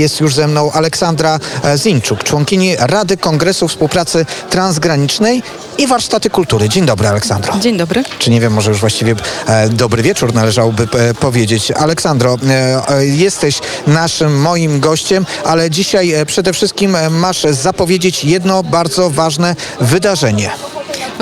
Jest już ze mną Aleksandra e, Zinczuk, członkini Rady Kongresu Współpracy Transgranicznej i Warsztaty Kultury. Dzień dobry, Aleksandro. Dzień dobry. Czy nie wiem, może już właściwie e, dobry wieczór należałoby e, powiedzieć. Aleksandro, e, e, jesteś naszym, moim gościem, ale dzisiaj e, przede wszystkim masz zapowiedzieć jedno bardzo ważne wydarzenie.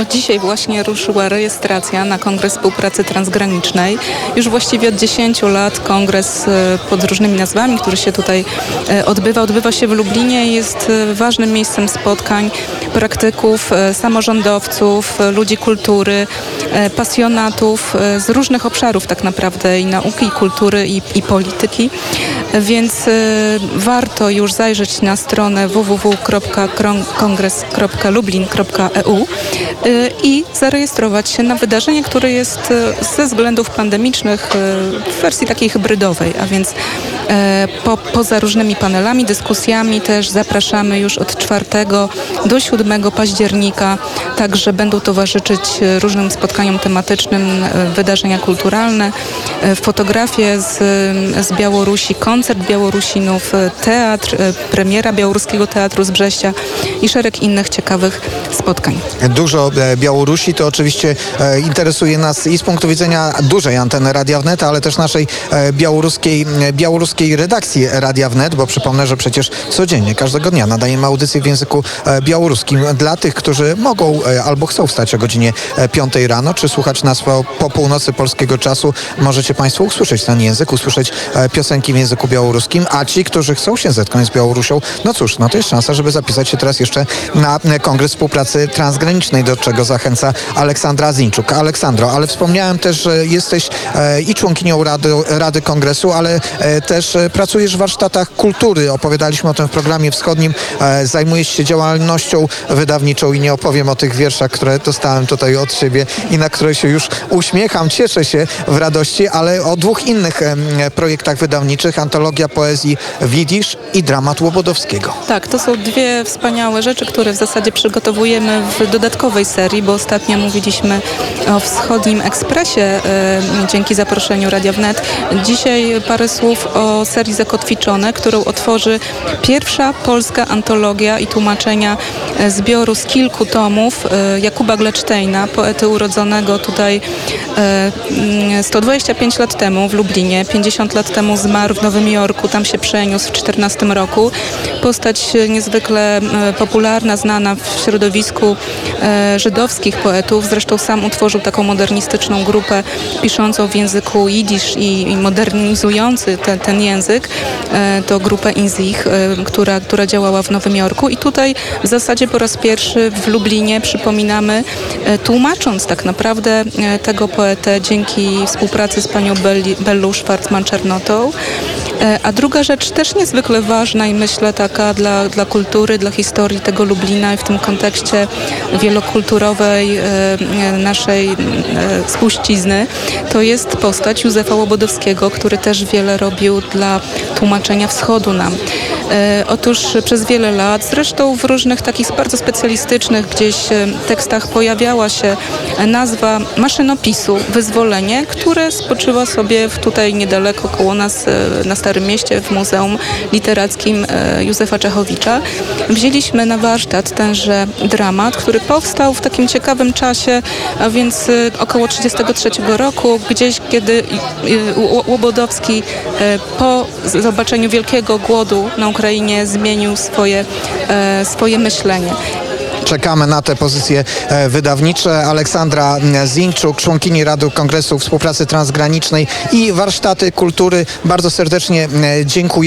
Dzisiaj właśnie ruszyła rejestracja na Kongres Współpracy Transgranicznej. Już właściwie od 10 lat kongres e, pod różnymi nazwami, który się tutaj e, odbywa, odbywa się w Lublinie i jest e, ważnym miejscem spotkań praktyków, samorządowców, ludzi kultury, pasjonatów z różnych obszarów tak naprawdę i nauki, i kultury, i, i polityki. Więc e, warto już zajrzeć na stronę www.kongres.lublin.eu y, i zarejestrować się na wydarzenie, które jest y, ze względów pandemicznych y, w wersji takiej hybrydowej, a więc po, poza różnymi panelami, dyskusjami też zapraszamy już od 4 do 7 października, także będą towarzyszyć różnym spotkaniom tematycznym wydarzenia kulturalne, fotografie z, z Białorusi, koncert Białorusinów, e, teatr, e, premiera Białoruskiego Teatru z Brześcia i szereg innych ciekawych spotkań. Dużo e, Białorusi to oczywiście interesuje nas i z punktu widzenia dużej anteny Radia Wnet, ale też naszej białoruskiej, białoruskiej redakcji Radia Wnet, bo przypomnę, że przecież codziennie, każdego dnia nadajemy audycję w języku białoruskim dla tych, którzy mogą albo chcą wstać o godzinie e, 5 rano, czy słuchać nas po, po północy polskiego czasu. Możecie Państwo usłyszeć ten język, usłyszeć piosenki w języku białoruskim, a ci, którzy chcą się zetknąć z Białorusią, no cóż, no to jest szansa, żeby zapisać się teraz jeszcze na e, Kongres Współpracy Transgranicznej, do czego zachęca Aleksandra Zinczuk. Aleksandro, ale wspomniałem też, że jesteś e, i członkinią Rady, Rady Kongresu, ale e, też pracujesz w warsztatach kultury. Opowiadaliśmy o tym w programie wschodnim. Zajmujesz się działalnością wydawniczą i nie opowiem o tych wierszach, które dostałem tutaj od siebie i na które się już uśmiecham, cieszę się w radości, ale o dwóch innych projektach wydawniczych. Antologia poezji Widzisz i dramat Łobodowskiego. Tak, to są dwie wspaniałe rzeczy, które w zasadzie przygotowujemy w dodatkowej serii, bo ostatnio mówiliśmy o Wschodnim Ekspresie e, dzięki zaproszeniu Radia Wnet. Dzisiaj parę słów o serii Zakotwiczone, którą otworzy pierwsza polska antologia i tłumaczenia e, zbioru z kilku tomów e, Jakuba Glecztejna, poety urodzonego tutaj e, mm, 125 lat temu w Lublinie, 50 lat temu zmarł w Nowym Jorku, tam się przeniósł w 14 roku. Postać e, niezwykle e, popularna, znana w środowisku e, żydowskich poetów. Zresztą sam utworzył taką modernistyczną grupę piszącą w języku jidysz i, modernizujący te, ten język. To grupę Inzich, która, która działała w Nowym Jorku i tutaj w zasadzie po raz pierwszy w Lublinie przypominamy, tłumacząc tak naprawdę tego poetę dzięki współpracy z panią Belli, Bellą Schwarzman-Czernotą. E, A druga rzecz też niezwykle ważna i myślę taka dla, dla kultury, dla historii tego Lublina i w tym kontekście wielokulturowej e, e, naszej spuścizny, to jest postać Józefa Łobodowskiego, który też wiele robił dla tłumaczenia wschodu nam. Otóż przez wiele lat, zresztą w różnych takich bardzo specjalistycznych gdzieś tekstach pojawiała się nazwa maszynopisu Wyzwolenie, które spoczywa sobie w tutaj niedaleko koło nas na Starym Mieście w Muzeum Literackim e, Józefa Czechowicza. Wzięliśmy na warsztat tenże dramat, który powstał w takim ciekawym czasie, a więc e, około 33 roku, gdzieś kiedy Łobodowski e, po zobaczeniu wielkiego głodu na Ukrainie zmienił swoje, swoje myślenie. Czekamy na te pozycje e, wydawnicze. Aleksandra Zinczuk, członkini Rady Kongresu Współpracy Transgranicznej i Warsztaty Kultury. Bardzo serdecznie dziękuję.